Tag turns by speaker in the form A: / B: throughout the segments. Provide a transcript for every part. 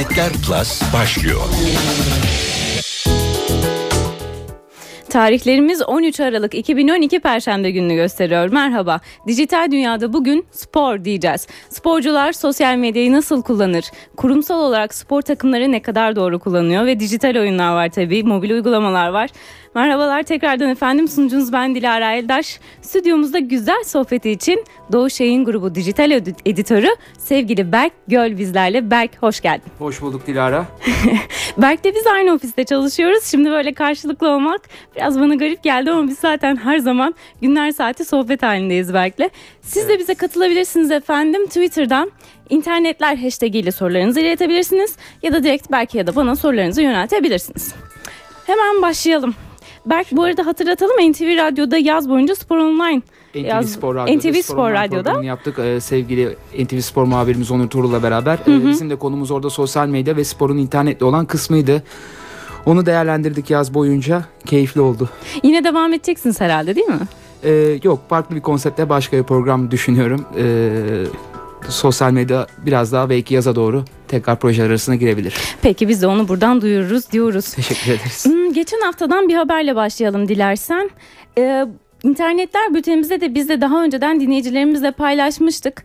A: İnternetler Plus başlıyor.
B: Tarihlerimiz 13 Aralık 2012 Perşembe gününü gösteriyor. Merhaba. Dijital dünyada bugün spor diyeceğiz. Sporcular sosyal medyayı nasıl kullanır? Kurumsal olarak spor takımları ne kadar doğru kullanıyor? Ve dijital oyunlar var tabii, mobil uygulamalar var. Merhabalar tekrardan efendim sunucunuz ben Dilara Eldaş. Stüdyomuzda güzel sohbeti için Doğu Şeyin grubu dijital editörü sevgili Berk Göl bizlerle. Berk hoş geldin.
C: Hoş bulduk Dilara.
B: Berk'le biz aynı ofiste çalışıyoruz. Şimdi böyle karşılıklı olmak biraz bana garip geldi ama biz zaten her zaman günler saati sohbet halindeyiz Berk'le. Siz evet. de bize katılabilirsiniz efendim Twitter'dan. internetler hashtag ile sorularınızı iletebilirsiniz ya da direkt Berk'e ya da bana sorularınızı yöneltebilirsiniz. Hemen başlayalım. Berk bu arada hatırlatalım NTV Radyo'da yaz boyunca Spor Online
C: NTV yaz, Spor Radyo'da,
B: NTV Spor, Spor Radyo'da
C: yaptık. Ee, sevgili NTV Spor muhabirimiz Onur Turul'la beraber. Hı hı. Ee, bizim de konumuz orada sosyal medya ve sporun internetle olan kısmıydı. Onu değerlendirdik yaz boyunca. Keyifli oldu.
B: Yine devam edeceksiniz herhalde değil mi?
C: Ee, yok farklı bir konseptle başka bir program düşünüyorum. Ee, sosyal medya biraz daha belki yaza doğru tekrar projeler arasına girebilir.
B: Peki biz de onu buradan duyururuz diyoruz.
C: Teşekkür ederiz.
B: Hmm, geçen haftadan bir haberle başlayalım dilersen. Ee, internetler bültenimizde de biz de daha önceden dinleyicilerimizle paylaşmıştık.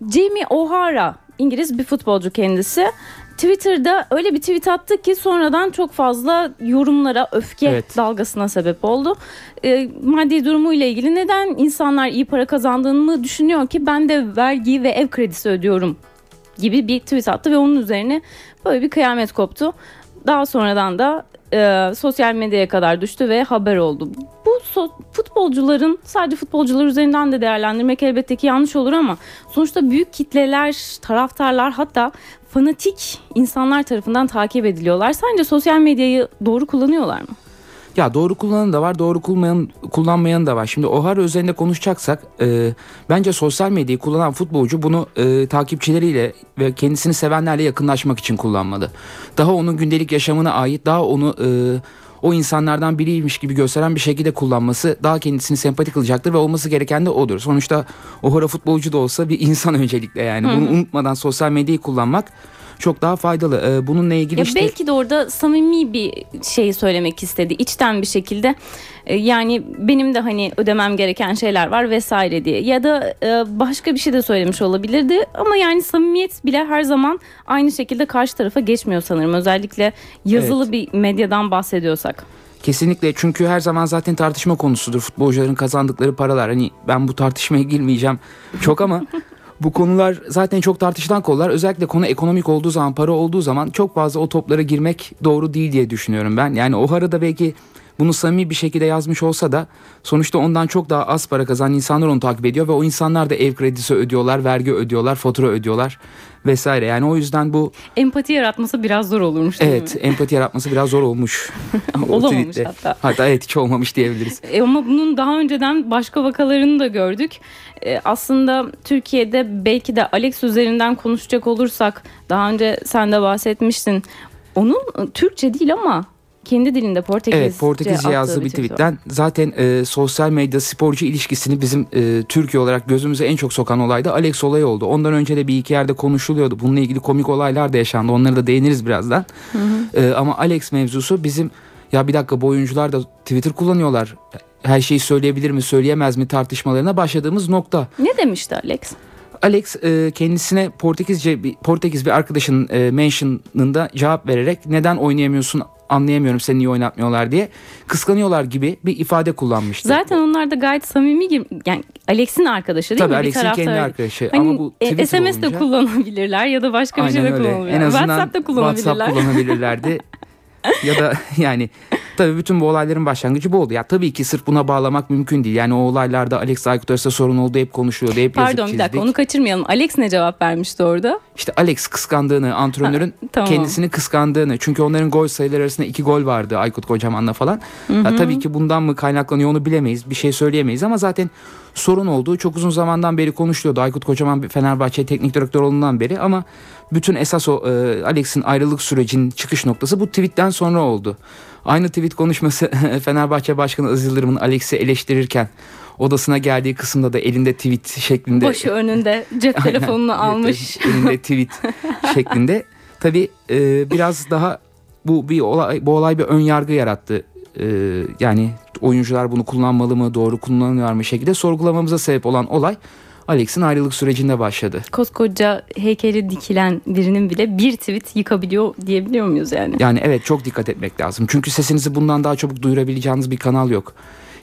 B: Jamie O'Hara İngiliz bir futbolcu kendisi. Twitter'da öyle bir tweet attı ki sonradan çok fazla yorumlara, öfke evet. dalgasına sebep oldu. E, maddi durumuyla ilgili neden insanlar iyi para kazandığını düşünüyor ki ben de vergi ve ev kredisi ödüyorum gibi bir tweet attı ve onun üzerine böyle bir kıyamet koptu. Daha sonradan da e, sosyal medyaya kadar düştü ve haber oldu. Bu so- futbolcuların sadece futbolcular üzerinden de değerlendirmek elbette ki yanlış olur ama sonuçta büyük kitleler, taraftarlar hatta fanatik insanlar tarafından takip ediliyorlar. Sence sosyal medyayı doğru kullanıyorlar mı?
C: Ya doğru kullanan da var, doğru kullanmayan, kullanmayan da var. Şimdi O'Hara üzerinde konuşacaksak e, bence sosyal medyayı kullanan futbolcu bunu e, takipçileriyle ve kendisini sevenlerle yakınlaşmak için kullanmalı. Daha onun gündelik yaşamına ait, daha onu e, o insanlardan biriymiş gibi gösteren bir şekilde kullanması daha kendisini sempatik kılacaktır ve olması gereken de odur. Sonuçta O'Hara futbolcu da olsa bir insan öncelikle yani. Bunu unutmadan sosyal medyayı kullanmak çok daha faydalı. Ee, bununla ilgili
B: ya
C: işte...
B: Belki de orada samimi bir şey söylemek istedi. içten bir şekilde e, yani benim de hani ödemem gereken şeyler var vesaire diye. Ya da e, başka bir şey de söylemiş olabilirdi. Ama yani samimiyet bile her zaman aynı şekilde karşı tarafa geçmiyor sanırım. Özellikle yazılı evet. bir medyadan bahsediyorsak.
C: Kesinlikle çünkü her zaman zaten tartışma konusudur futbolcuların kazandıkları paralar. Hani ben bu tartışmaya girmeyeceğim çok ama Bu konular zaten çok tartışılan konular. Özellikle konu ekonomik olduğu zaman, para olduğu zaman çok fazla o toplara girmek doğru değil diye düşünüyorum ben. Yani o harada belki bunu samimi bir şekilde yazmış olsa da sonuçta ondan çok daha az para kazanan insanlar onu takip ediyor ve o insanlar da ev kredisi ödüyorlar, vergi ödüyorlar, fatura ödüyorlar vesaire. Yani o yüzden bu
B: empati yaratması biraz zor olurmuş.
C: Evet, mi? empati yaratması biraz zor olmuş.
B: Olamamış hatta.
C: Hatta evet hiç olmamış diyebiliriz.
B: E ama bunun daha önceden başka vakalarını da gördük. E, aslında Türkiye'de belki de Alex üzerinden konuşacak olursak daha önce sen de bahsetmiştin. Onun Türkçe değil ama kendi dilinde Portekizce
C: Evet Portekizce yazdığı bir tweetten zaten e, sosyal medya sporcu ilişkisini bizim e, Türkiye olarak gözümüze en çok sokan olay da Alex olayı oldu. Ondan önce de bir iki yerde konuşuluyordu. Bununla ilgili komik olaylar da yaşandı. Onları da değiniriz birazdan. Hı hı. E, ama Alex mevzusu bizim ya bir dakika bu oyuncular da Twitter kullanıyorlar. Her şeyi söyleyebilir mi söyleyemez mi tartışmalarına başladığımız nokta.
B: Ne demişti Alex?
C: Alex e, kendisine Portekizce bir Portekiz bir arkadaşının e, mention'ında cevap vererek neden oynayamıyorsun anlayamıyorum seni niye oynatmıyorlar diye kıskanıyorlar gibi bir ifade kullanmıştı.
B: Zaten onlar da gayet samimi yani Alex'in arkadaşı değil
C: Tabii
B: mi?
C: Alex'in kendi arkadaşı
B: hani, ama bu Twitter e, SMS de kullanabilirler ya da başka bir şey de kullanabilirler. En azından WhatsApp da kullanabilirler.
C: WhatsApp kullanabilirlerdi. ya da yani Tabii bütün bu olayların başlangıcı bu oldu. Ya tabii ki sırf buna bağlamak mümkün değil. Yani o olaylarda Alex Aykut arasında sorun oldu hep konuşuyordu. Hep
B: Pardon bir dakika onu kaçırmayalım. Alex ne cevap vermişti orada?
C: İşte Alex kıskandığını, antrenörün ha, tamam. kendisini kıskandığını. Çünkü onların gol sayıları arasında iki gol vardı Aykut Kocaman'la falan. Ya, tabii ki bundan mı kaynaklanıyor onu bilemeyiz. Bir şey söyleyemeyiz ama zaten sorun olduğu çok uzun zamandan beri konuşuluyordu. Aykut Kocaman Fenerbahçe teknik direktör olduğundan beri ama bütün esas o e, Alex'in ayrılık sürecinin çıkış noktası bu tweetten sonra oldu. Aynı tweet konuşması Fenerbahçe Başkanı Aziz Yıldırım'ın Alex'i eleştirirken odasına geldiği kısımda da elinde tweet şeklinde.
B: Başı önünde cep telefonunu almış.
C: elinde tweet şeklinde. Tabii e, biraz daha bu bir olay bu olay bir ön yargı yarattı. E, yani oyuncular bunu kullanmalı mı, doğru kullanıyor mu şekilde sorgulamamıza sebep olan olay Alex'in ayrılık sürecinde başladı.
B: Koskoca heykeli dikilen birinin bile bir tweet yıkabiliyor diyebiliyor muyuz yani?
C: Yani evet çok dikkat etmek lazım. Çünkü sesinizi bundan daha çabuk duyurabileceğiniz bir kanal yok.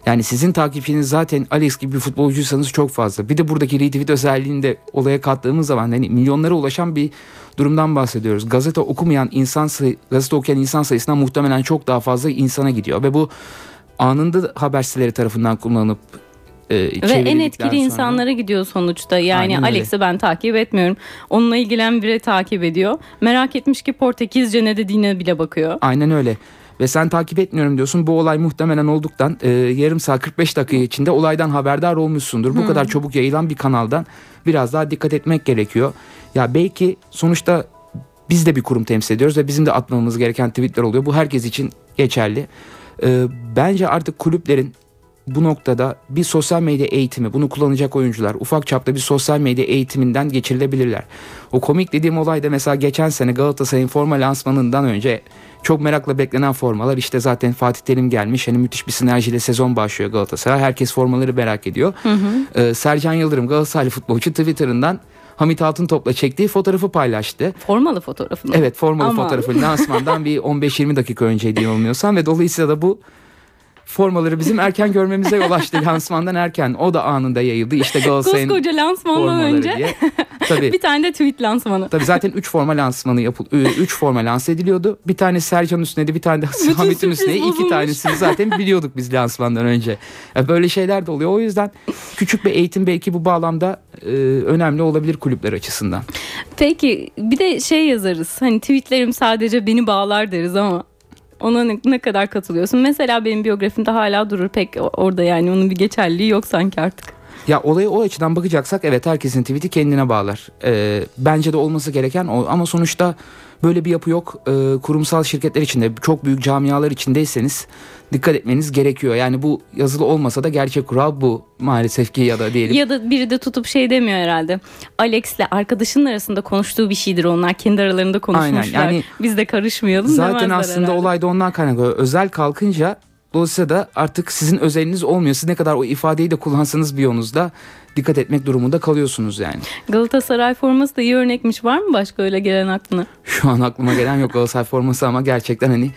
C: Yani sizin takipçiniz zaten Alex gibi bir futbolcuysanız çok fazla. Bir de buradaki retweet özelliğini de olaya kattığımız zaman hani milyonlara ulaşan bir durumdan bahsediyoruz. Gazete okumayan insan sayı, gazete okuyan insan sayısından muhtemelen çok daha fazla insana gidiyor ve bu anında haber siteleri tarafından kullanılıp e,
B: Ve en etkili
C: sonra-
B: insanlara gidiyor sonuçta. Yani. Alex'i ben takip etmiyorum. Onunla ilgilen biri takip ediyor. Merak etmiş ki Portekizce ne dediğine bile bakıyor.
C: Aynen öyle. Ve sen takip etmiyorum diyorsun. Bu olay muhtemelen olduktan e, yarım saat 45 dakika içinde olaydan haberdar olmuşsundur. Bu kadar çabuk yayılan bir kanaldan biraz daha dikkat etmek gerekiyor. Ya belki sonuçta biz de bir kurum temsil ediyoruz ve bizim de atmamız gereken tweetler oluyor. Bu herkes için geçerli. E, bence artık kulüplerin bu noktada bir sosyal medya eğitimi, bunu kullanacak oyuncular ufak çapta bir sosyal medya eğitiminden geçirilebilirler. O komik dediğim olay da mesela geçen sene Galatasaray'ın forma lansmanından önce çok merakla beklenen formalar işte zaten Fatih Terim gelmiş. Hani müthiş bir sinerjiyle sezon başlıyor Galatasaray. Herkes formaları merak ediyor. Ee, Sercan Yıldırım Galatasaraylı futbolcu Twitter'ından Hamit Altıntop'la çektiği fotoğrafı paylaştı.
B: Formalı fotoğrafını.
C: Evet formalı
B: Aman.
C: fotoğrafı lansmandan bir 15-20 dakika önceydi yanılmıyorsam ve dolayısıyla da bu formaları bizim erken görmemize yol açtı lansmandan erken. O da anında yayıldı. İşte Galatasaray'ın
B: Koskoca lansmandan önce
C: diye. Tabii.
B: bir tane de tweet lansmanı.
C: Tabii zaten 3 forma lansmanı yapıl 3 forma lanse ediliyordu. Bir tane Sercan üstüne bir tane de
B: Bütün
C: Hamit'in üstüne iki tanesini zaten biliyorduk biz lansmandan önce. Ya böyle şeyler de oluyor. O yüzden küçük bir eğitim belki bu bağlamda e, önemli olabilir kulüpler açısından.
B: Peki bir de şey yazarız. Hani tweetlerim sadece beni bağlar deriz ama ona ne, ne kadar katılıyorsun? Mesela benim biyografimde hala durur pek orada yani onun bir geçerliliği yok sanki artık.
C: Ya olaya o açıdan bakacaksak evet herkesin tweet'i kendine bağlar. Ee, bence de olması gereken o ama sonuçta böyle bir yapı yok. Ee, kurumsal şirketler içinde çok büyük camialar içindeyseniz dikkat etmeniz gerekiyor. Yani bu yazılı olmasa da gerçek kural bu maalesef ki ya da diyelim.
B: Ya da biri de tutup şey demiyor herhalde. Alex'le arkadaşının arasında konuştuğu bir şeydir onlar. Kendi aralarında konuşmuşlar.
C: Aynen, yani
B: Biz de karışmayalım
C: Zaten aslında
B: herhalde.
C: olay da ondan kaynaklı. Özel kalkınca dolayısıyla da artık sizin özeliniz olmuyor. Siz ne kadar o ifadeyi de kullansanız biyonuzda dikkat etmek durumunda kalıyorsunuz yani.
B: Galatasaray forması da iyi örnekmiş. Var mı başka öyle gelen aklına?
C: Şu an aklıma gelen yok Galatasaray forması ama gerçekten hani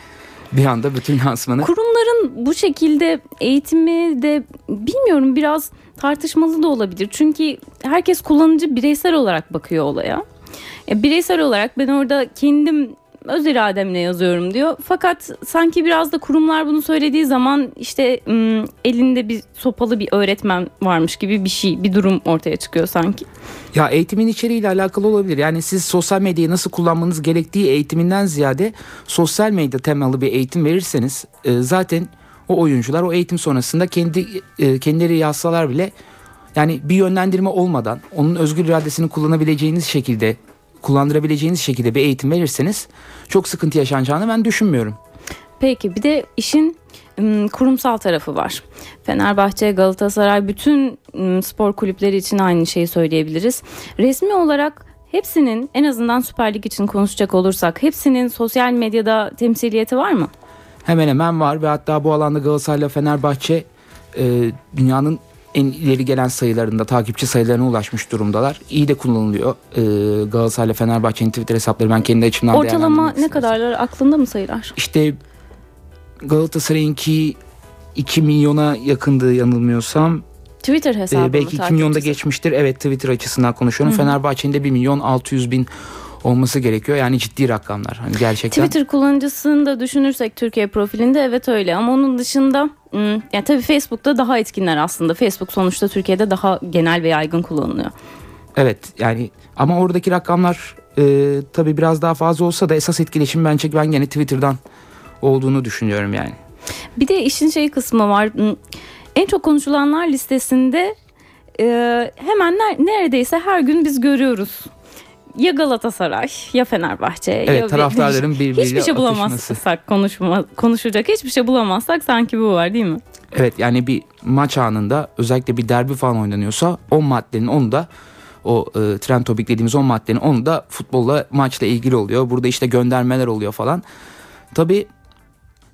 C: bir anda bütün lansmanı
B: Kurumların bu şekilde eğitimi de bilmiyorum biraz tartışmalı da olabilir. Çünkü herkes kullanıcı bireysel olarak bakıyor olaya. Ya bireysel olarak ben orada kendim öz irademle yazıyorum diyor. Fakat sanki biraz da kurumlar bunu söylediği zaman işte elinde bir sopalı bir öğretmen varmış gibi bir şey, bir durum ortaya çıkıyor sanki.
C: Ya eğitimin içeriğiyle alakalı olabilir. Yani siz sosyal medyayı nasıl kullanmanız gerektiği eğitiminden ziyade sosyal medya temalı bir eğitim verirseniz e, zaten o oyuncular o eğitim sonrasında kendi e, kendileri yazsalar bile yani bir yönlendirme olmadan onun özgür iradesini kullanabileceğiniz şekilde kullandırabileceğiniz şekilde bir eğitim verirseniz çok sıkıntı yaşanacağını ben düşünmüyorum.
B: Peki bir de işin kurumsal tarafı var. Fenerbahçe, Galatasaray bütün spor kulüpleri için aynı şeyi söyleyebiliriz. Resmi olarak hepsinin en azından Süper Lig için konuşacak olursak hepsinin sosyal medyada temsiliyeti var mı?
C: Hemen hemen var ve hatta bu alanda Galatasaray'la Fenerbahçe e, dünyanın en ileri gelen sayılarında takipçi sayılarına ulaşmış durumdalar. İyi de kullanılıyor. E, Galatasaray'la Fenerbahçe'nin Twitter hesapları ben kendi açımdan
B: Ortalama ne kadarlar aklında mı sayılar?
C: İşte Galatasaray'ınki 2 milyona yakındı yanılmıyorsam.
B: Twitter hesabı
C: E,
B: mı
C: belki 2 milyonda geçmiştir. Evet Twitter açısından konuşuyorum. Fenerbahçe'nin de 1 milyon 600 bin olması gerekiyor. Yani ciddi rakamlar. Hani gerçekten.
B: Twitter kullanıcısını da düşünürsek Türkiye profilinde evet öyle ama onun dışında yani tabii Facebook'ta daha etkinler aslında. Facebook sonuçta Türkiye'de daha genel ve yaygın kullanılıyor.
C: Evet yani ama oradaki rakamlar e, tabii biraz daha fazla olsa da esas etkileşim bence ben gene Twitter'dan olduğunu düşünüyorum yani.
B: Bir de işin şey kısmı var. Hmm, En çok konuşulanlar listesinde e, hemen ner- neredeyse her gün biz görüyoruz. Ya Galatasaray ya Fenerbahçe.
C: Evet
B: ya
C: taraftarların birbiriyle
B: Hiçbir şey bulamazsak konuşma, konuşacak hiçbir şey bulamazsak sanki bu var değil mi?
C: Evet yani bir maç anında özellikle bir derbi falan oynanıyorsa o maddenin onu da o e, trend topic dediğimiz 10 maddenin onu da futbolla maçla ilgili oluyor. Burada işte göndermeler oluyor falan. Tabii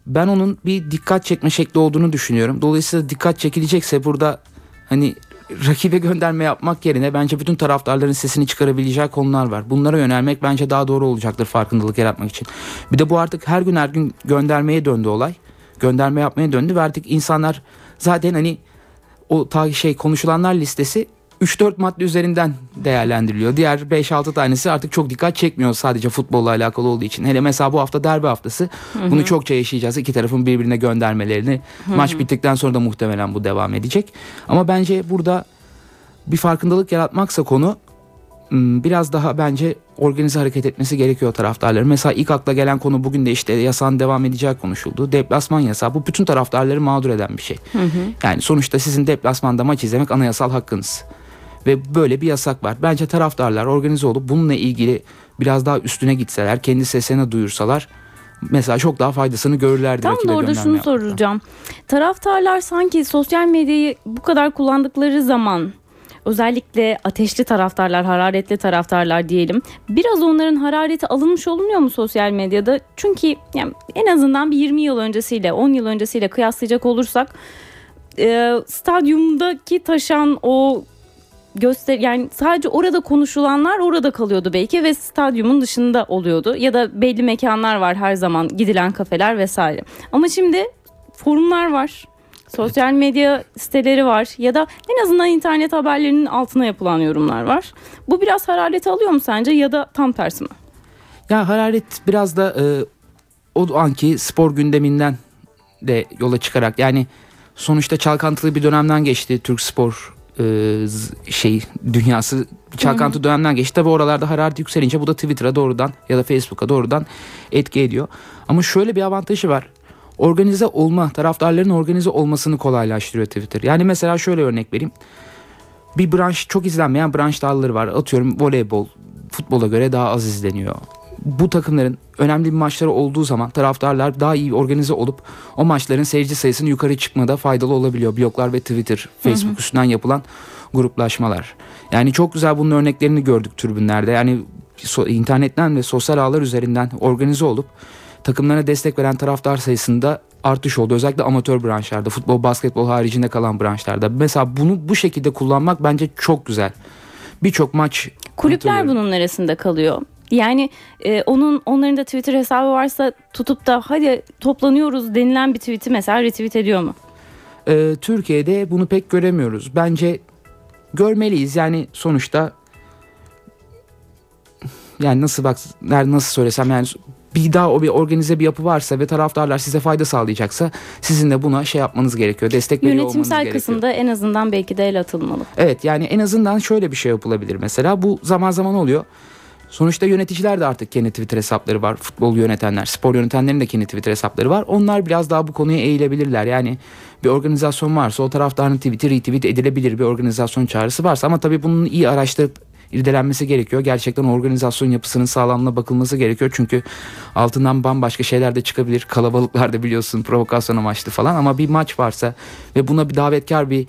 C: ben onun bir dikkat çekme şekli olduğunu düşünüyorum. Dolayısıyla dikkat çekilecekse burada hani rakibe gönderme yapmak yerine bence bütün taraftarların sesini çıkarabileceği konular var. Bunlara yönelmek bence daha doğru olacaktır farkındalık yaratmak için. Bir de bu artık her gün her gün göndermeye döndü olay. Gönderme yapmaya döndü ve artık insanlar zaten hani o ta şey konuşulanlar listesi 3-4 madde üzerinden değerlendiriliyor. Diğer 5-6 tanesi artık çok dikkat çekmiyor sadece futbolla alakalı olduğu için. Hele mesela bu hafta derbi haftası Hı-hı. bunu çokça yaşayacağız. İki tarafın birbirine göndermelerini. Hı-hı. Maç bittikten sonra da muhtemelen bu devam edecek. Ama bence burada bir farkındalık yaratmaksa konu biraz daha bence organize hareket etmesi gerekiyor taraftarların. Mesela ilk akla gelen konu bugün de işte yasağın devam edeceği konuşuldu. Deplasman yasağı bu bütün taraftarları mağdur eden bir şey. Hı hı. Yani sonuçta sizin deplasmanda maç izlemek anayasal hakkınız. Ve böyle bir yasak var. Bence taraftarlar organize olup bununla ilgili biraz daha üstüne gitseler, kendi sesine duyursalar mesela çok daha faydasını görürlerdi.
B: Tam da orada şunu yapmakta. soracağım. Taraftarlar sanki sosyal medyayı bu kadar kullandıkları zaman özellikle ateşli taraftarlar, hararetli taraftarlar diyelim. Biraz onların harareti alınmış olunuyor mu sosyal medyada? Çünkü yani en azından bir 20 yıl öncesiyle, 10 yıl öncesiyle kıyaslayacak olursak e, stadyumdaki taşan o göster yani sadece orada konuşulanlar orada kalıyordu belki ve stadyumun dışında oluyordu ya da belli mekanlar var her zaman gidilen kafeler vesaire. Ama şimdi forumlar var. Sosyal medya siteleri var ya da en azından internet haberlerinin altına yapılan yorumlar var. Bu biraz hararet alıyor mu sence ya da tam tersi mi?
C: Ya hararet biraz da e, o anki spor gündeminden de yola çıkarak yani sonuçta çalkantılı bir dönemden geçti Türk spor e, şey dünyası çalkantı Hı-hı. dönemden geçti. Tabi oralarda hararet yükselince bu da Twitter'a doğrudan ya da Facebook'a doğrudan etki ediyor. Ama şöyle bir avantajı var. Organize olma, taraftarların organize olmasını kolaylaştırıyor Twitter. Yani mesela şöyle örnek vereyim. Bir branş çok izlenmeyen branş dalları var. Atıyorum voleybol futbola göre daha az izleniyor bu takımların önemli bir maçları olduğu zaman taraftarlar daha iyi organize olup o maçların seyirci sayısının yukarı çıkmada faydalı olabiliyor. Bloglar ve Twitter, Facebook hı hı. üstünden yapılan gruplaşmalar. Yani çok güzel bunun örneklerini gördük tribünlerde. Yani so- internetten ve sosyal ağlar üzerinden organize olup takımlarına destek veren taraftar sayısında artış oldu. Özellikle amatör branşlarda, futbol, basketbol haricinde kalan branşlarda. Mesela bunu bu şekilde kullanmak bence çok güzel. Birçok maç
B: Kulüpler bunun neresinde kalıyor? Yani e, onun onların da Twitter hesabı varsa tutup da hadi toplanıyoruz denilen bir tweet'i mesela retweet ediyor mu?
C: E, Türkiye'de bunu pek göremiyoruz. Bence görmeliyiz. Yani sonuçta yani nasıl bak nasıl söylesem yani bir daha o bir organize bir yapı varsa ve taraftarlar size fayda sağlayacaksa sizin de buna şey yapmanız gerekiyor. Destek veriyor olmanız gerekiyor.
B: Yönetimsel kısımda en azından belki de el atılmalı.
C: Evet yani en azından şöyle bir şey yapılabilir mesela. Bu zaman zaman oluyor. Sonuçta yöneticiler de artık kendi Twitter hesapları var. Futbol yönetenler, spor yönetenlerin de kendi Twitter hesapları var. Onlar biraz daha bu konuya eğilebilirler. Yani bir organizasyon varsa o taraftarın tweet'i retweet edilebilir bir organizasyon çağrısı varsa ama tabii bunun iyi araştırıp irdelenmesi gerekiyor. Gerçekten organizasyon yapısının sağlamlığına bakılması gerekiyor. Çünkü altından bambaşka şeyler de çıkabilir. Kalabalıklar da biliyorsun provokasyon amaçlı falan ama bir maç varsa ve buna bir davetkar bir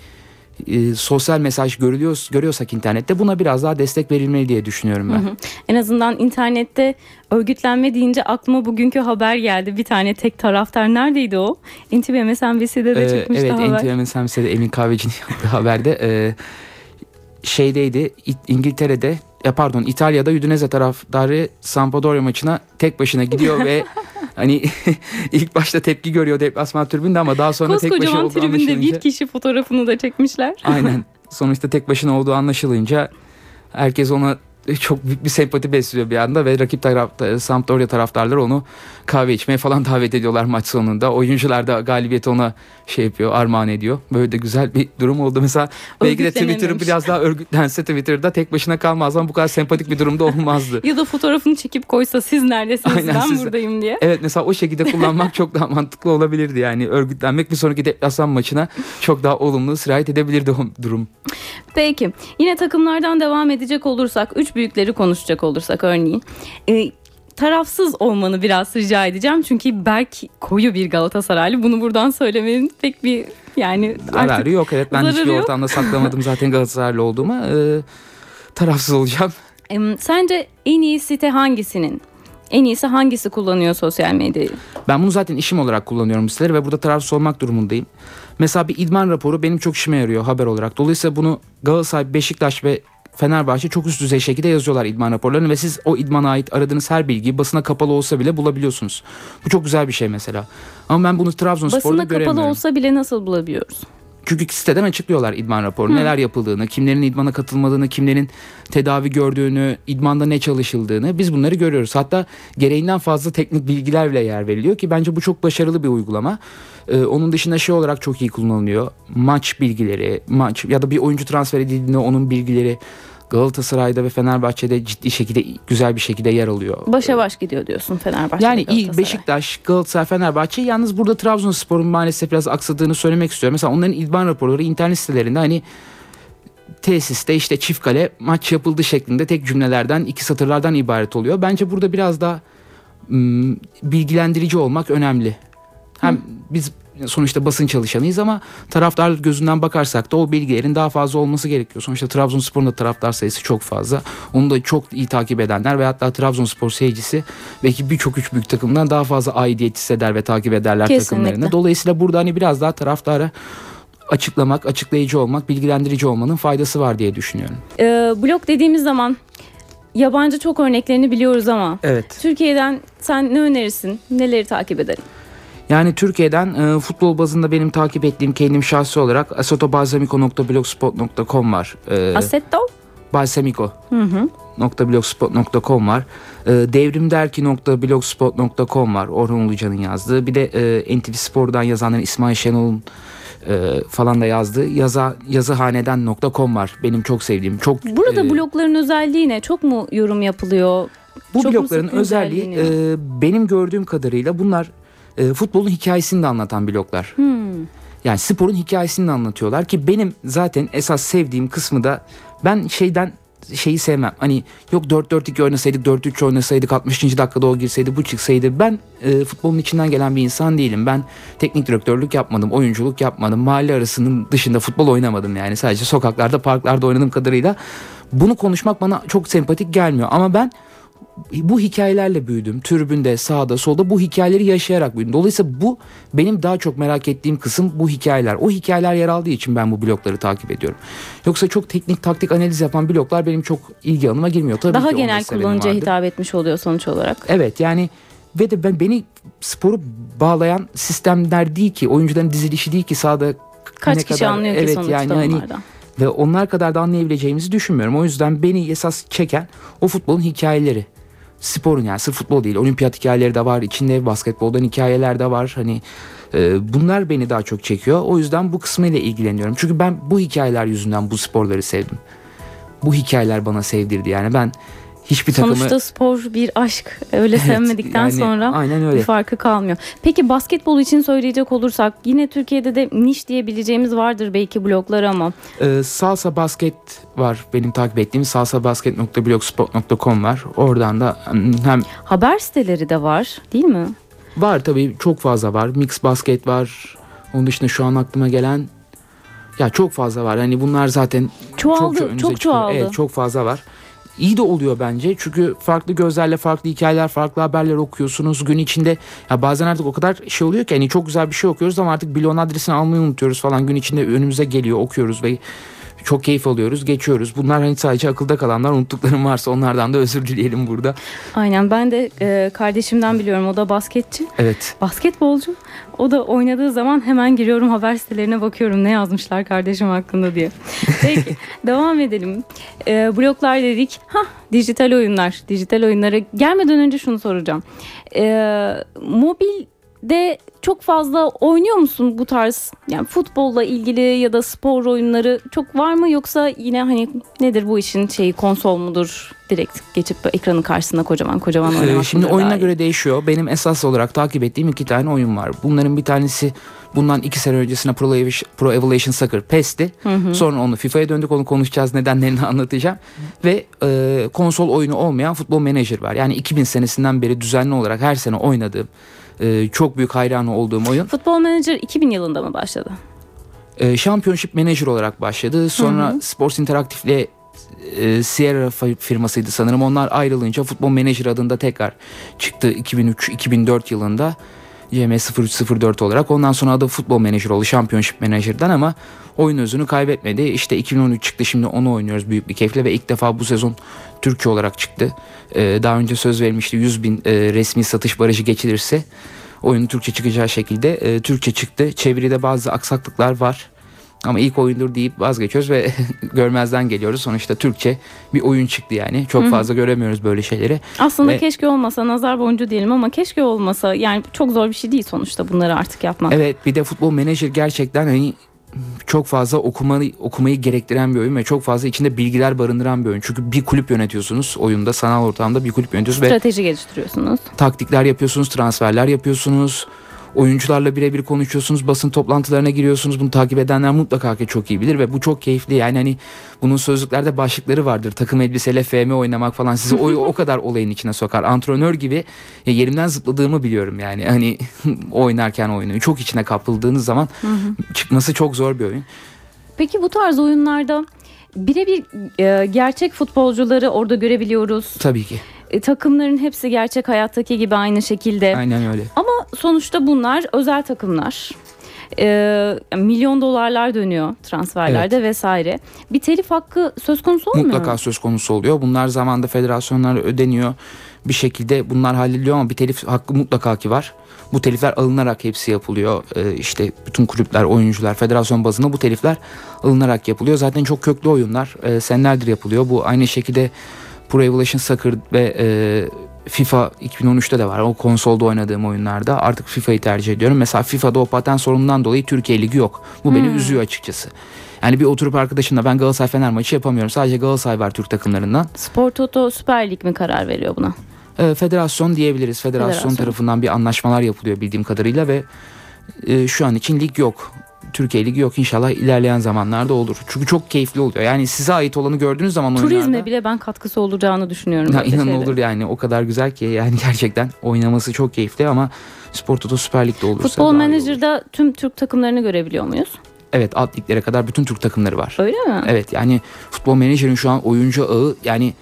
C: e, sosyal mesaj görülüyor, görüyorsak internette buna biraz daha destek verilmeli diye düşünüyorum ben. Hı hı.
B: En azından internette örgütlenme deyince aklıma bugünkü haber geldi. Bir tane tek taraftar neredeydi o? NTV MSNBC'de de ee, çıkmıştı
C: evet,
B: haber.
C: Evet NTV MSNBC'de Emin Kahveci'nin yaptığı haberde e, şeydeydi İngiltere'de ya pardon İtalya'da Udinese taraftarı Sampdoria maçına tek başına gidiyor ve hani ilk başta tepki görüyor deplasman tribünde ama daha sonra tek başına olduğu
B: tribünde bir kişi fotoğrafını da çekmişler.
C: Aynen. Sonuçta tek başına olduğu anlaşılınca herkes ona çok büyük bir sempati besliyor bir anda ve rakip taraf, Sampdoria taraftarları onu kahve içmeye falan davet ediyorlar maç sonunda. Oyuncular da galibiyeti ona şey yapıyor, armağan ediyor. Böyle de güzel bir durum oldu. Mesela belki de Twitter'ı biraz daha örgütlense Twitter'da tek başına kalmaz ama bu kadar sempatik bir durumda olmazdı.
B: ya da fotoğrafını çekip koysa siz neredesiniz Aynen, ben siz, buradayım diye.
C: Evet mesela o şekilde kullanmak çok daha mantıklı olabilirdi yani. Örgütlenmek bir sonraki deplasman maçına çok daha olumlu sirayet edebilirdi o durum.
B: Peki yine takımlardan devam edecek olursak büyükleri konuşacak olursak örneğin. E, tarafsız olmanı biraz rica edeceğim. Çünkü Berk koyu bir Galatasaraylı. Bunu buradan söylemenin pek bir yani
C: zararı yok. Evet ben hiçbir yok. ortamda saklamadım zaten Galatasaraylı olduğumu. Ee, tarafsız olacağım.
B: Em, Sence en iyi site hangisinin? En iyisi hangisi kullanıyor sosyal medyayı?
C: Ben bunu zaten işim olarak kullanıyorum siteleri ve burada tarafsız olmak durumundayım. Mesela bir idman raporu benim çok işime yarıyor haber olarak. Dolayısıyla bunu Galatasaray, Beşiktaş ve Fenerbahçe çok üst düzey şekilde yazıyorlar idman raporlarını ve siz o idmana ait aradığınız her bilgiyi basına kapalı olsa bile bulabiliyorsunuz. Bu çok güzel bir şey mesela. Ama ben bunu Trabzonspor'da
B: Basına
C: göremiyorum.
B: kapalı olsa bile nasıl bulabiliyoruz?
C: Çünkü siteden açıklıyorlar idman raporu. Neler yapıldığını, kimlerin idmana katılmadığını, kimlerin tedavi gördüğünü, idmanda ne çalışıldığını biz bunları görüyoruz. Hatta gereğinden fazla teknik bilgiler bile yer veriliyor ki bence bu çok başarılı bir uygulama. Ee, onun dışında şey olarak çok iyi kullanılıyor. Maç bilgileri, maç ya da bir oyuncu transfer edildiğinde onun bilgileri Galatasaray'da ve Fenerbahçe'de ciddi şekilde güzel bir şekilde yer alıyor.
B: Başa baş gidiyor diyorsun Fenerbahçe.
C: Yani iyi. Beşiktaş, Galatasaray, Fenerbahçe. Yalnız burada Trabzonspor'un maalesef biraz aksadığını söylemek istiyorum. Mesela onların idman raporları internet sitelerinde hani tesiste işte çift kale maç yapıldı şeklinde tek cümlelerden iki satırlardan ibaret oluyor. Bence burada biraz daha ım, bilgilendirici olmak önemli. Hem biz sonuçta basın çalışanıyız ama taraftar gözünden bakarsak da o bilgilerin daha fazla olması gerekiyor. Sonuçta Trabzonspor'un da taraftar sayısı çok fazla. Onu da çok iyi takip edenler ve hatta Trabzonspor seyircisi belki birçok üç büyük takımdan daha fazla aidiyet hisseder ve takip ederler
B: Kesinlikle.
C: takımlarını. Dolayısıyla burada hani biraz daha taraftara açıklamak, açıklayıcı olmak, bilgilendirici olmanın faydası var diye düşünüyorum.
B: Ee, blog dediğimiz zaman yabancı çok örneklerini biliyoruz ama
C: Evet.
B: Türkiye'den sen ne önerirsin? Neleri takip edelim?
C: Yani Türkiye'den e, futbol bazında benim takip ettiğim kendim şahsi olarak asotobalsamico.blogspot.com var. E,
B: Assetto?
C: Balsamico.
B: Hı hı.
C: .blogspot.com var. E, devrimderki.blogspot.com var. Orhan Ulucan'ın yazdığı. Bir de e, NTV Spor'dan yazanların İsmail Şenol'un e, falan da yazdığı yaza, yazıhaneden.com var. Benim çok sevdiğim. Çok
B: Burada
C: e,
B: blogların özelliği ne? Çok mu yorum yapılıyor?
C: Bu
B: Çok
C: blokların özelliği e, benim gördüğüm kadarıyla bunlar e, futbolun hikayesini de anlatan bloklar.
B: Hmm.
C: Yani sporun hikayesini de anlatıyorlar ki benim zaten esas sevdiğim kısmı da ben şeyden şeyi sevmem. Hani yok 4-4-2 oynasaydık 4-3 oynasaydık 60. dakikada o girseydi bu çıksaydı. Ben e, futbolun içinden gelen bir insan değilim. Ben teknik direktörlük yapmadım, oyunculuk yapmadım. Mahalle arasının dışında futbol oynamadım yani. Sadece sokaklarda, parklarda oynadığım kadarıyla bunu konuşmak bana çok sempatik gelmiyor. Ama ben bu hikayelerle büyüdüm. Tribünde, sağda, solda bu hikayeleri yaşayarak büyüdüm. Dolayısıyla bu benim daha çok merak ettiğim kısım bu hikayeler. O hikayeler yer aldığı için ben bu blokları takip ediyorum. Yoksa çok teknik taktik analiz yapan bloklar benim çok ilgi alanıma girmiyor. Tabii
B: Daha
C: ki
B: genel kullanıcıya hitap etmiş oluyor sonuç olarak.
C: Evet yani ve de ben beni sporu bağlayan sistemler değil ki oyuncuların dizilişi değil ki sahada
B: Kaç
C: ne
B: kişi
C: kadar-
B: anlıyor ki
C: evet,
B: sonuçta
C: yani hani ve onlar kadar da anlayabileceğimizi düşünmüyorum. O yüzden beni esas çeken o futbolun hikayeleri. Sporun yani sırf futbol değil. Olimpiyat hikayeleri de var. içinde basketboldan hikayeler de var. Hani e, bunlar beni daha çok çekiyor. O yüzden bu kısmıyla ilgileniyorum. Çünkü ben bu hikayeler yüzünden bu sporları sevdim. Bu hikayeler bana sevdirdi. Yani ben hiçbir takımı
B: Sonuçta spor bir aşk. Öyle
C: Evet,
B: sevmedikten
C: yani
B: sonra
C: aynen öyle.
B: bir farkı kalmıyor. Peki basketbol için söyleyecek olursak yine Türkiye'de de niş diyebileceğimiz vardır belki bloglar ama
C: Ee, Salsa Basket var benim takip ettiğim salsabasket.blogspot.com var. Oradan da hmm, hem
B: haber siteleri de var değil mi?
C: var tabii çok fazla var. Mix Basket var. Onun dışında şu an aklıma gelen ya çok fazla var. Hani bunlar zaten
B: Çoğaldı,
C: çok,
B: çok, çoğaldı.
C: Evet çok fazla var. İyi de oluyor bence. Çünkü farklı gözlerle farklı hikayeler, farklı haberler okuyorsunuz. Gün içinde ya bazen artık o kadar şey oluyor ki hani çok güzel bir şey okuyoruz ama artık bloğun adresini almayı unutuyoruz falan. Gün içinde önümüze geliyor, okuyoruz ve çok keyif alıyoruz, geçiyoruz. Bunlar hani sadece akılda kalanlar, unuttuklarım varsa onlardan da özür dileyelim burada.
B: Aynen ben de e, kardeşimden biliyorum o da basketçi.
C: Evet.
B: Basketbolcu. O da oynadığı zaman hemen giriyorum haber sitelerine bakıyorum ne yazmışlar kardeşim hakkında diye. Peki devam edelim. Ee, bloklar dedik. Ha dijital oyunlar. Dijital oyunlara gelmeden önce şunu soracağım. Ee, mobilde çok fazla oynuyor musun bu tarz yani futbolla ilgili ya da spor oyunları çok var mı yoksa yine hani nedir bu işin şeyi konsol mudur direkt geçip ekranın karşısında kocaman kocaman
C: Ee,
B: oynamak
C: Şimdi oyuna göre değişiyor. Benim esas olarak takip ettiğim iki tane oyun var. Bunların bir tanesi bundan iki sene öncesine Pro, Evolution- Pro Evolution Soccer PES'ti. Sonra onu FIFA'ya döndük onu konuşacağız nedenlerini anlatacağım. Ve e, konsol oyunu olmayan Futbol Manager var. Yani 2000 senesinden beri düzenli olarak her sene oynadığım e, çok büyük hayranı olduğum oyun.
B: Futbol Manager 2000 yılında mı başladı?
C: E, Championship Manager olarak başladı. Sonra Sports Interactive'le e, Sierra fi- firmasıydı sanırım. Onlar ayrılınca Futbol Manager adında tekrar çıktı 2003-2004 yılında. CM0304 olarak. Ondan sonra adı Futbol Manager oldu Championship Manager'dan ama oyun özünü kaybetmedi. İşte 2013 çıktı şimdi onu oynuyoruz büyük bir keyifle ve ilk defa bu sezon Türkçe olarak çıktı. Ee, daha önce söz vermişti 100 bin e, resmi satış barajı geçilirse oyunun Türkçe çıkacağı şekilde e, Türkçe çıktı. Çeviride bazı aksaklıklar var. Ama ilk oyundur deyip vazgeçiyoruz ve görmezden geliyoruz. Sonuçta Türkçe bir oyun çıktı yani. Çok fazla göremiyoruz böyle şeyleri.
B: Aslında
C: Ve-
B: keşke olmasa nazar boncuğu diyelim ama keşke olmasa yani çok zor bir şey değil sonuçta bunları artık yapmak.
C: Evet bir de futbol menajer gerçekten hani çok fazla okumayı, okumayı gerektiren bir oyun ve çok fazla içinde bilgiler barındıran bir oyun. Çünkü bir kulüp yönetiyorsunuz oyunda sanal ortamda bir kulüp yönetiyorsunuz ve
B: Strateji geliştiriyorsunuz.
C: taktikler yapıyorsunuz, transferler yapıyorsunuz. Oyuncularla birebir konuşuyorsunuz, basın toplantılarına giriyorsunuz. Bunu takip edenler mutlaka ki çok iyi bilir ve bu çok keyifli. Yani hani bunun sözlüklerde başlıkları vardır. Takım elbiseyle FM oynamak falan sizi o, o kadar olayın içine sokar. Antrenör gibi ya yerimden zıpladığımı biliyorum yani. Hani oynarken oyunu çok içine kapıldığınız zaman çıkması çok zor bir oyun.
B: Peki bu tarz oyunlarda birebir e, gerçek futbolcuları orada görebiliyoruz.
C: Tabii ki.
B: E, takımların hepsi gerçek hayattaki gibi aynı şekilde.
C: Aynen öyle.
B: Ama sonuçta bunlar özel takımlar. E, milyon dolarlar dönüyor transferlerde vesaire. Bir telif hakkı söz konusu olmuyor mu?
C: Mutlaka söz konusu oluyor. Bunlar zamanda federasyonlara ödeniyor. Bir şekilde bunlar hallediliyor ama bir telif hakkı mutlaka ki var. Bu telifler alınarak hepsi yapılıyor. Ee, işte bütün kulüpler, oyuncular, federasyon bazında bu telifler alınarak yapılıyor. Zaten çok köklü oyunlar. Ee, senelerdir yapılıyor. Bu aynı şekilde Pro Evolution Soccer ve e, FIFA 2013'te de var. O konsolda oynadığım oyunlarda artık FIFA'yı tercih ediyorum. Mesela FIFA'da o patent sorunundan dolayı Türkiye Ligi yok. Bu beni üzüyor açıkçası. Yani bir oturup arkadaşımla ben Galatasaray Fener maçı yapamıyorum. Sadece Galatasaray var Türk takımlarından.
B: Spor Toto Süper Lig mi karar veriyor buna?
C: Ee, federasyon diyebiliriz. Federasyon,
B: Federasyon.
C: tarafından bir anlaşmalar yapılıyor bildiğim kadarıyla ve e, şu an için lig yok. Türkiye Ligi yok inşallah ilerleyen zamanlarda olur. Çünkü çok keyifli oluyor. Yani size ait olanı gördüğünüz zaman
B: Turizme
C: oyunlarda
B: bile ben katkısı olacağını düşünüyorum.
C: ya inan olur yani o kadar güzel ki yani gerçekten oynaması çok keyifli ama Spor Toto Süper Lig'de olursa
B: Futbol
C: iyi olur.
B: Manager'da tüm Türk takımlarını görebiliyor muyuz?
C: Evet alt liglere kadar bütün Türk takımları var.
B: Öyle mi?
C: Evet yani futbol menajerin şu an oyuncu ağı yani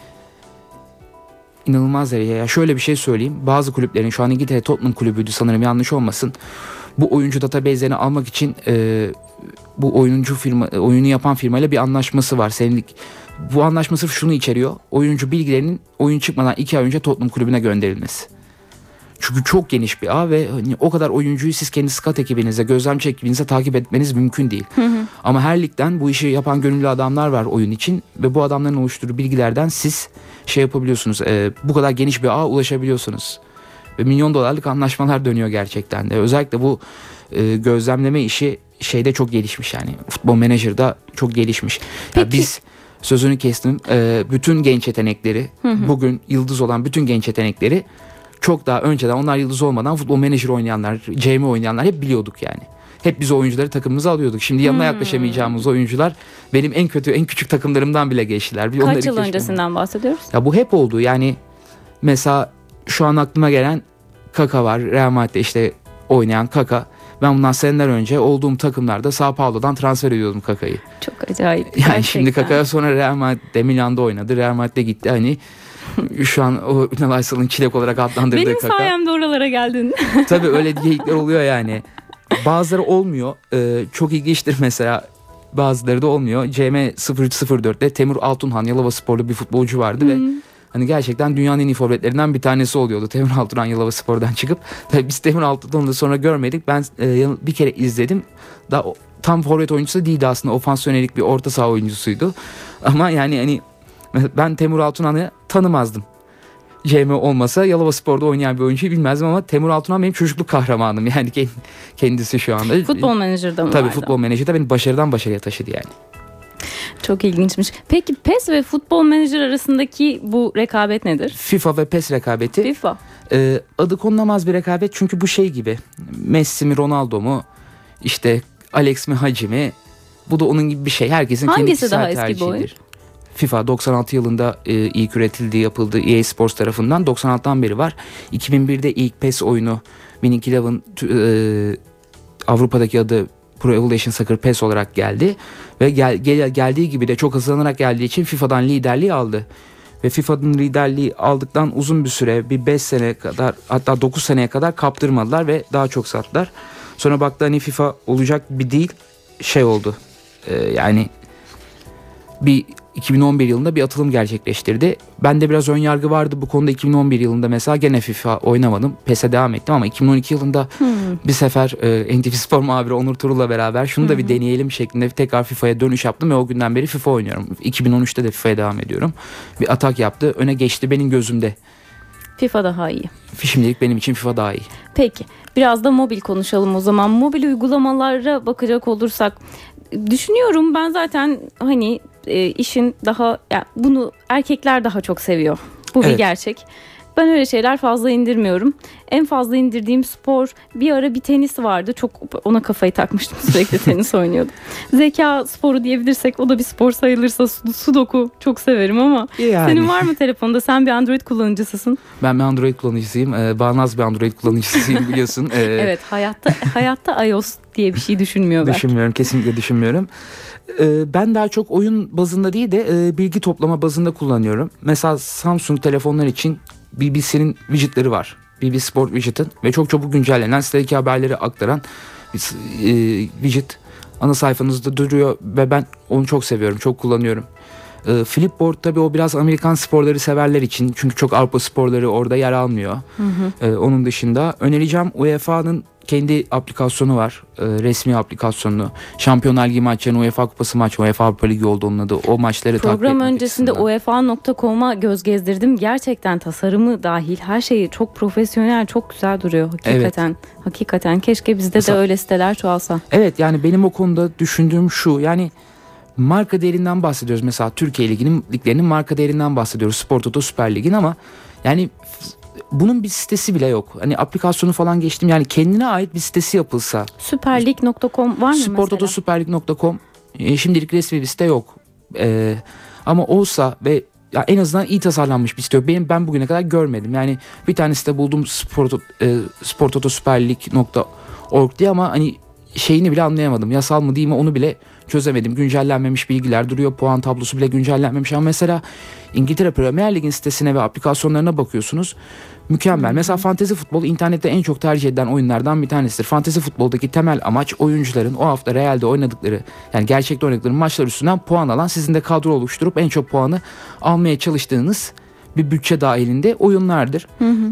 C: inanılmaz derece. Ya şöyle bir şey söyleyeyim. Bazı kulüplerin şu an İngiltere Tottenham kulübüydü sanırım yanlış olmasın. Bu oyuncu database'lerini almak için e, bu oyuncu firma oyunu yapan firmayla bir anlaşması var. Senelik bu anlaşma sırf şunu içeriyor. Oyuncu bilgilerinin oyun çıkmadan iki ay önce Tottenham kulübüne gönderilmesi. Çünkü çok geniş bir ağ ve hani o kadar oyuncuyu siz kendi scout ekibinize, gözlemci ekibinize takip etmeniz mümkün değil. Ama her ligden bu işi yapan gönüllü adamlar var oyun için ve bu adamların oluşturduğu bilgilerden siz şey yapabiliyorsunuz. e, bu kadar geniş bir ağa ulaşabiliyorsunuz. Ve milyon dolarlık anlaşmalar dönüyor gerçekten de. Özellikle bu e, gözlemleme işi şeyde çok gelişmiş yani. Futbol menajerda çok gelişmiş. Ya
B: Peki-
C: biz sözünü kestim. e, bütün genç yetenekleri, bugün yıldız olan bütün genç yetenekleri çok daha önceden onlar yıldız olmadan futbol menajer oynayanlar, CM oynayanlar hep biliyorduk yani. Hep biz oyuncuları takımımıza alıyorduk. Şimdi yanına yaklaşamayacağımız oyuncular benim en kötü en küçük takımlarımdan bile geçtiler. Bir onları
B: Kaç yıl öncesinden bahsediyoruz?
C: Ya bu hep oldu. Yani mesela şu an aklıma gelen Kaka var. Real Madrid'de işte oynayan Kaka. Ben bundan seneler önce olduğum takımlarda Sao Paulo'dan transfer ediyordum Kaka'yı.
B: Çok acayip.
C: Yani
B: gerçekten.
C: şimdi Kaka sonra Real Madrid'de Milan'da oynadı. Real Madrid'de gitti. Hani şu an o Ünal Aysal'ın çilek olarak adlandırdığı
B: Benim
C: Kaka.
B: sayemde oralara geldin.
C: Tabii öyle geyikler oluyor yani. Bazıları olmuyor. Ee, çok ilginçtir mesela. Bazıları da olmuyor. CM 0304'te Temur Altunhan Yalova sporlu bir futbolcu vardı ve hani gerçekten dünyanın en iyi forvetlerinden bir tanesi oluyordu. Temur Altunhan Yalova spordan çıkıp. Tabii biz Temur Altunhan'ı da sonra görmedik. Ben e, bir kere izledim. Da o- tam forvet oyuncusu değildi aslında. Ofans yönelik bir orta saha oyuncusuydu. Ama yani hani ben Temur Altunhan'ı tanımazdım. CM olmasa Yalova Spor'da oynayan bir oyuncuyu bilmezdim ama Temur Altunan benim çocukluk kahramanım yani kend- kendisi şu anda.
B: Futbol Manager'da mı
C: Tabii
B: vardı?
C: futbol menajeri beni başarıdan başarıya taşıdı yani.
B: Çok ilginçmiş. Peki PES ve Futbol Manager arasındaki bu rekabet nedir?
C: FIFA ve PES rekabeti
B: FIFA.
C: e, adı konulamaz bir rekabet çünkü bu şey gibi. Messi mi Ronaldo mu işte Alex mi Hacı mi bu da onun gibi bir şey. Herkesin kendi
B: Hangisi
C: kişisel
B: daha eski
C: tercihidir. FIFA 96 yılında e, ilk üretildiği yapıldı EA Sports tarafından 96'dan beri var. 2001'de ilk PES oyunu Winning Eleven e, Avrupa'daki adı Pro Evolution Soccer PES olarak geldi ve gel, gel, geldiği gibi de çok hızlanarak geldiği için FIFA'dan liderliği aldı. Ve FIFA'nın liderliği aldıktan uzun bir süre bir 5 sene kadar hatta 9 seneye kadar kaptırmadılar ve daha çok sattılar. Sonra baktı hani FIFA olacak bir değil şey oldu. Ee, yani bir 2011 yılında bir atılım gerçekleştirdi. Ben de biraz ön yargı vardı bu konuda 2011 yılında mesela gene FIFA oynamadım. PES'e devam ettim ama 2012 yılında
B: Hmm.
C: bir sefer e, NTV Spor muhabiri Onur Turul'la beraber şunu da bir deneyelim şeklinde tekrar FIFA'ya dönüş yaptım ve o günden beri FIFA oynuyorum. 2013'te de FIFA'ya devam ediyorum. Bir atak yaptı öne geçti benim gözümde.
B: FIFA daha iyi.
C: Şimdilik benim için FIFA daha iyi.
B: Peki biraz da mobil konuşalım o zaman. Mobil uygulamalara bakacak olursak düşünüyorum ben zaten hani e, işin daha ya bunu erkekler daha çok seviyor. Bu bir
C: Evet.
B: gerçek. Ben öyle şeyler fazla indirmiyorum. En fazla indirdiğim spor bir ara bir tenis vardı. Çok ona kafayı takmıştım sürekli tenis oynuyordum. Zeka sporu diyebilirsek o da bir spor sayılırsa Sud- sudoku çok severim ama
C: Yani.
B: senin var mı telefonda? Sen bir Android kullanıcısısın.
C: Ben bir Android kullanıcısıyım. Ee, bağnaz bir Android kullanıcısıyım biliyorsun. Ee,
B: Evet hayatta hayatta iOS diye bir şey düşünmüyor belki.
C: Düşünmüyorum kesinlikle düşünmüyorum. Ee, ben daha çok oyun bazında değil de e, bilgi toplama bazında kullanıyorum. Mesela Samsung telefonlar için BBC'nin widgetleri var. BBC Sport widget'ın ve çok çabuk güncellenen sitedeki haberleri aktaran bir e, widget ana sayfanızda duruyor ve ben onu çok seviyorum, çok kullanıyorum. E, Flipboard tabii o biraz Amerikan sporları severler için çünkü çok Avrupa sporları orada yer almıyor. E, onun dışında önereceğim UEFA'nın kendi aplikasyonu var. E, resmi aplikasyonu. Şampiyonlar Ligi maçlarını UEFA Kupası maç, UEFA Avrupa Ligi oldu onun adı. O maçları takip
B: Program öncesinde. UEFA.com'a göz gezdirdim. Gerçekten tasarımı dahil her şeyi çok profesyonel, çok güzel duruyor hakikaten. Hakikaten keşke bizde
C: Mesela-
B: de öyle siteler çoğalsa.
C: Evet yani benim o konuda düşündüğüm şu yani marka değerinden bahsediyoruz. Mesela Türkiye Ligi'nin liglerinin marka değerinden bahsediyoruz. Spor Toto Süper Lig'in ama yani bunun bir sitesi bile yok. Hani aplikasyonu falan geçtim yani kendine ait bir sitesi yapılsa
B: Süperlig.com var mı mesela?
C: sportotosuperlig.com e, şimdilik resmi bir site yok. E, ama olsa ve ya en azından iyi tasarlanmış bir site yok. Benim ben bugüne kadar görmedim. Yani bir tane site buldum sporto, e, sportotosuperlig.org diye ama hani şeyini bile anlayamadım. Yasal mı değil mi onu bile çözemedim. Güncellenmemiş bilgiler duruyor. Puan tablosu bile güncellenmemiş ama mesela İngiltere Premier Lig'in sitesine ve aplikasyonlarına bakıyorsunuz. Mükemmel. Mesela fantezi futbol internette en çok tercih edilen oyunlardan bir tanesidir. Fantezi futboldaki temel amaç oyuncuların o hafta realde oynadıkları yani gerçekte oynadıkları maçlar üstünden puan alan sizin de kadro oluşturup en çok puanı almaya çalıştığınız bir bütçe dahilinde oyunlardır.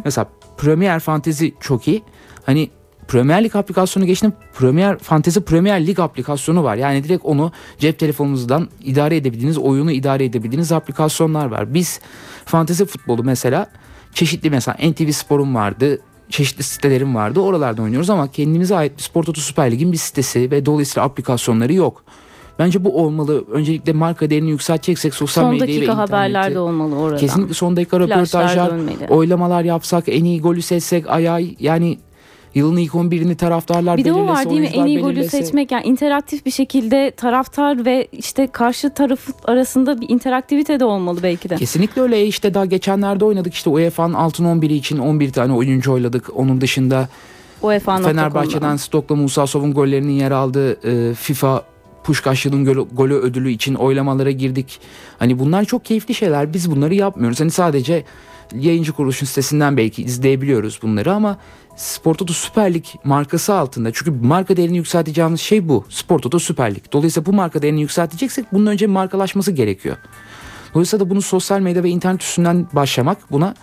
C: Mesela Premier Fantezi çok iyi. Hani Premier Lig aplikasyonu geçtim. Premier Fantezi Premier Lig aplikasyonu var. Yani direkt onu cep telefonunuzdan idare edebildiğiniz, oyunu idare edebildiğiniz aplikasyonlar var. Biz fantezi futbolu mesela çeşitli mesela NTV Spor'un vardı. Çeşitli sitelerim vardı. Oralarda oynuyoruz ama kendimize ait bir Spor Toto Süper Lig'in bir sitesi ve dolayısıyla aplikasyonları yok. Bence bu olmalı. Öncelikle marka değerini yükselteceksek sosyal
B: Son
C: medyayı ve
B: dakika
C: interneti.
B: haberler de olmalı orada.
C: Kesinlikle son dakika röportajlar, oylamalar yapsak, en iyi golü seçsek, ay ay yani yılın ilk 11'ini taraftarlar
B: Bir de o
C: belirlese,
B: var değil mi? En iyi golü
C: belirlese.
B: seçmek yani interaktif bir şekilde taraftar ve işte karşı taraf arasında bir interaktivite de olmalı belki de.
C: Kesinlikle öyle. İşte daha geçenlerde oynadık işte UEFA'nın altın 11'i için 11 tane oyuncu oyladık. Onun dışında
B: UEFA.com'da.
C: Fenerbahçe'den Stok'la Musa Sov'un gollerinin yer aldığı e, FIFA Puşkaş yılın golü, golü ödülü için oylamalara girdik. Hani bunlar çok keyifli şeyler. Biz bunları yapmıyoruz. Hani sadece yayıncı kuruluşun sitesinden belki izleyebiliyoruz bunları ama Spor Toto Süper Lig markası altında. Çünkü marka değerini yükselteceğimiz şey bu. Spor Toto Süper Lig. Dolayısıyla bu marka değerini yükselteceksek bunun önce markalaşması gerekiyor. Dolayısıyla da bunu sosyal medya ve internet üstünden başlamak buna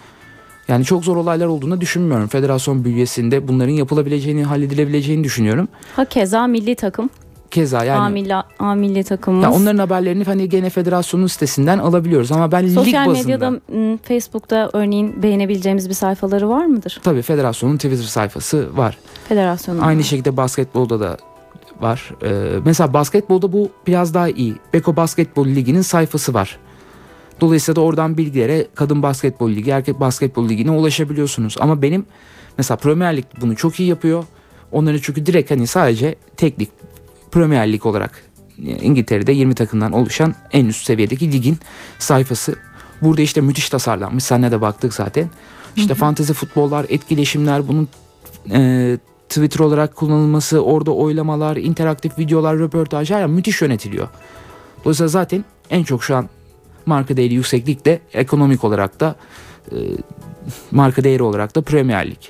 C: yani çok zor olaylar olduğunu düşünmüyorum. Federasyon bünyesinde bunların yapılabileceğini, halledilebileceğini düşünüyorum.
B: Hakeza milli takım.
C: Keza yani
B: milli, A milli takımımız.
C: ya onların haberlerini hani gene federasyonun sitesinden alabiliyoruz ama ben lig
B: Sosyal
C: bazında
B: medyada m, Facebook'ta örneğin beğenebileceğimiz bir sayfaları var mıdır?
C: tabii federasyonun Twitter sayfası var.
B: Federasyonun.
C: Aynı şekilde basketbolda da var. Ee, mesela basketbolda bu biraz daha iyi. Beko Basketbol Ligi'nin sayfası var. Dolayısıyla da oradan bilgilere kadın basketbol ligi, erkek basketbol ligine ulaşabiliyorsunuz. Ama benim mesela Premier Lig bunu çok iyi yapıyor. Onları çünkü direkt hani sadece tek lig Premier Lig olarak yani İngiltere'de 20 takımdan oluşan en üst seviyedeki ligin sayfası. Burada işte müthiş tasarlanmış. Senle de baktık zaten. İşte fantezi futbollar, etkileşimler, bunun e, Twitter olarak kullanılması, orada oylamalar, interaktif videolar, röportajlar yani müthiş yönetiliyor. Dolayısıyla zaten en çok şu an marka değeri yükseklikte ekonomik olarak da e, marka değeri olarak da Premier Lig.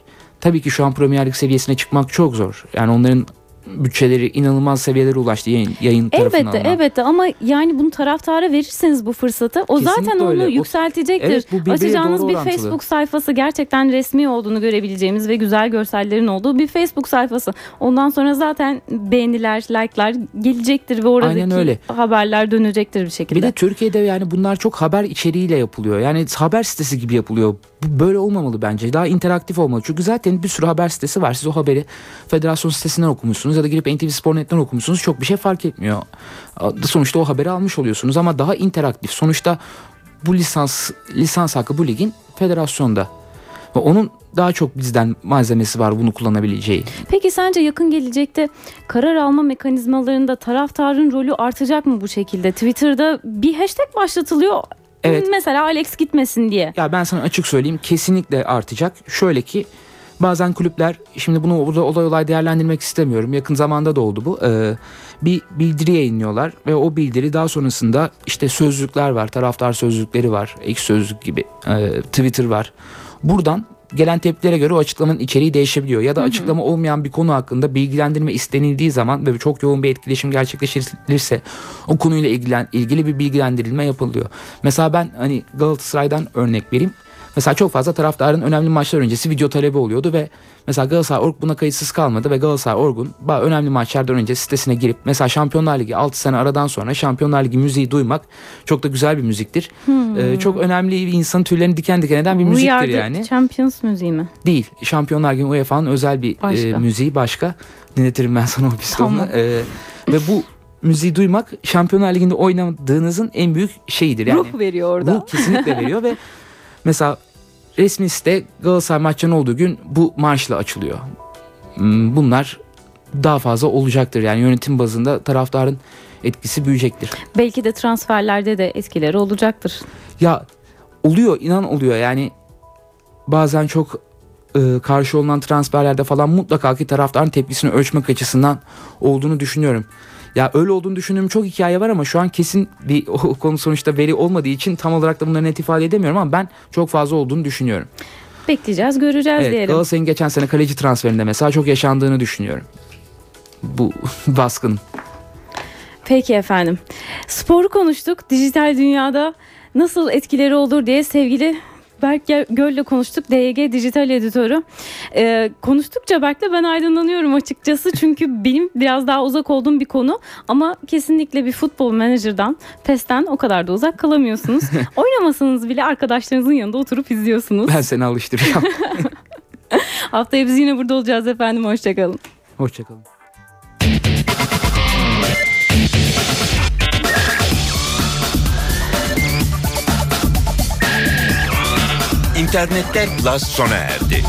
C: Tabii ki şu an Premier Lig seviyesine çıkmak çok zor. Yani onların bütçeleri inanılmaz seviyelere ulaştı yayın, yayın tarafından.
B: Elbette elbette ama yani bunu taraftara verirseniz bu fırsatı o
C: Kesinlikle
B: zaten onu
C: öyle.
B: Yükseltecektir.
C: Evet, bu
B: Açacağınız bir
C: orantılı.
B: Facebook sayfası gerçekten resmi olduğunu görebileceğimiz ve güzel görsellerin olduğu bir Facebook sayfası. Ondan sonra zaten beğeniler, like'lar gelecektir ve oradaki
C: Aynen öyle.
B: haberler dönecektir bir şekilde.
C: Bir de Türkiye'de yani bunlar çok haber içeriğiyle yapılıyor. Yani haber sitesi gibi yapılıyor. Bu böyle olmamalı bence. Daha interaktif olmalı. Çünkü zaten bir sürü haber sitesi var. Siz o haberi federasyon sitesinden okumuşsunuz ya da girip NTV Spor.net'ten okumuşsunuz. Çok bir şey fark etmiyor. Sonuçta o haberi almış oluyorsunuz ama daha interaktif. Sonuçta bu lisans lisans hakkı bu ligin federasyonda. Ve onun daha çok bizden malzemesi var bunu kullanabileceği.
B: Peki sence yakın gelecekte karar alma mekanizmalarında taraftarın rolü artacak mı bu şekilde? Twitter'da bir hashtag başlatılıyor.
C: Evet.
B: Mesela Alex gitmesin diye.
C: Ya ben sana açık söyleyeyim kesinlikle artacak. Şöyle ki bazen kulüpler şimdi bunu burada olay olay değerlendirmek istemiyorum. Yakın zamanda da oldu bu. Ee, bir bildiri yayınlıyorlar ve o bildiri daha sonrasında işte sözlükler var. Taraftar sözlükleri var. Ek sözlük gibi. Ee, Twitter var. Buradan gelen tepkilere göre o açıklamanın içeriği değişebiliyor. Ya da açıklama olmayan bir konu hakkında bilgilendirme istenildiği zaman ve çok yoğun bir etkileşim gerçekleştirilirse o konuyla ilgilen, ilgili bir bilgilendirilme yapılıyor. Mesela ben hani Galatasaray'dan örnek vereyim. Mesela çok fazla taraftarın önemli maçlar öncesi video talebi oluyordu ve mesela Galatasaray Org buna kayıtsız kalmadı ve Galatasaray Org'un ba- önemli maçlardan önce sitesine girip mesela Şampiyonlar Ligi 6 sene aradan sonra Şampiyonlar Ligi müziği duymak çok da güzel bir müziktir. Ee, çok önemli bir insanın tüylerini diken diken eden bir
B: We
C: müziktir yani.
B: Champions müziği mi?
C: Değil. Şampiyonlar Ligi UEFA'nın özel bir
B: Başka.
C: e, müziği başka. Dinletirim ben sana o pistonunu.
B: Tamam.
C: Ee, ve bu müziği duymak Şampiyonlar Ligi'nde oynadığınızın en büyük şeyidir. Yani
B: Ruh veriyor orada.
C: bu kesinlikle veriyor ve mesela resmi site Galatasaray maçlarının olduğu gün bu marşla açılıyor. Hmm, Bunlar daha fazla olacaktır. Yani yönetim bazında taraftarın etkisi büyüyecektir.
B: Belki de transferlerde de etkileri olacaktır.
C: Ya oluyor inan oluyor yani bazen çok e, karşı olunan transferlerde falan mutlaka ki taraftarın tepkisini ölçmek açısından olduğunu düşünüyorum. Ya öyle olduğunu düşündüğüm çok hikaye var ama şu an kesin bir o konu sonuçta veri olmadığı için tam olarak da bunları net ifade edemiyorum ama ben çok fazla olduğunu düşünüyorum.
B: Bekleyeceğiz, göreceğiz
C: Evet,
B: diyelim.
C: Galatasaray'ın geçen sene kaleci transferinde mesela çok yaşandığını düşünüyorum. Bu baskın.
B: Peki efendim. Sporu konuştuk. Dijital dünyada nasıl etkileri olur diye sevgili Berk Gö- Göl'le konuştuk. DYG Dijital Editörü. Ee, konuştukça Berk'le ben aydınlanıyorum açıkçası. Çünkü benim biraz daha uzak olduğum bir konu. Ama kesinlikle bir futbol menajerden, PES'ten o kadar da uzak kalamıyorsunuz. Oynamasanız bile arkadaşlarınızın yanında oturup izliyorsunuz.
C: Ben seni alıştıracağım.
B: Haftaya biz yine burada olacağız efendim. Hoşçakalın.
C: Hoşçakalın.
A: İnternette Plus sona erdi.